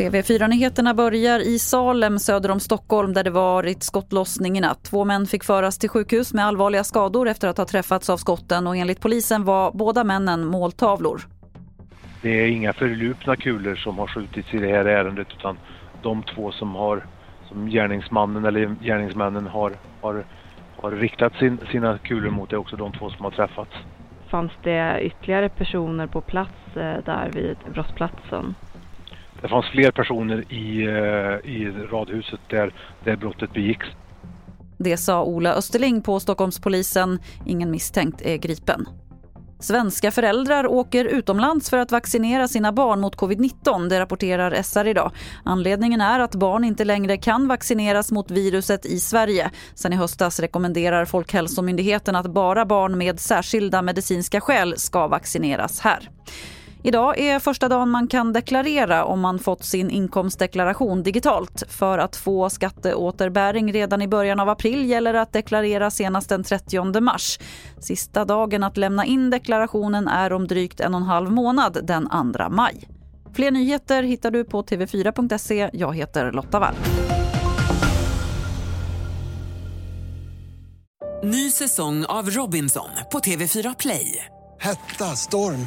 TV4-nyheterna börjar i Salem söder om Stockholm där det varit skottlossning i natt. Två män fick föras till sjukhus med allvarliga skador efter att ha träffats av skotten och enligt polisen var båda männen måltavlor. Det är inga förlupna kulor som har skjutits i det här ärendet utan de två som har som gärningsmannen eller gärningsmännen har, har, har riktat sin, sina kulor mot är också de två som har träffats. Fanns det ytterligare personer på plats eh, där vid brottsplatsen? Det fanns fler personer i, eh, i radhuset där, där brottet begicks. Det sa Ola Österling på Stockholmspolisen. Ingen misstänkt är gripen. Svenska föräldrar åker utomlands för att vaccinera sina barn mot covid-19, det rapporterar SR idag. Anledningen är att barn inte längre kan vaccineras mot viruset i Sverige. Sen i höstas rekommenderar Folkhälsomyndigheten att bara barn med särskilda medicinska skäl ska vaccineras här. Idag är första dagen man kan deklarera om man fått sin inkomstdeklaration digitalt. För att få skatteåterbäring redan i början av april gäller att deklarera senast den 30 mars. Sista dagen att lämna in deklarationen är om drygt en och en halv månad, den 2 maj. Fler nyheter hittar du på tv4.se. Jag heter Lotta Wall. Ny säsong av Robinson på TV4 Play. Hetta, storm,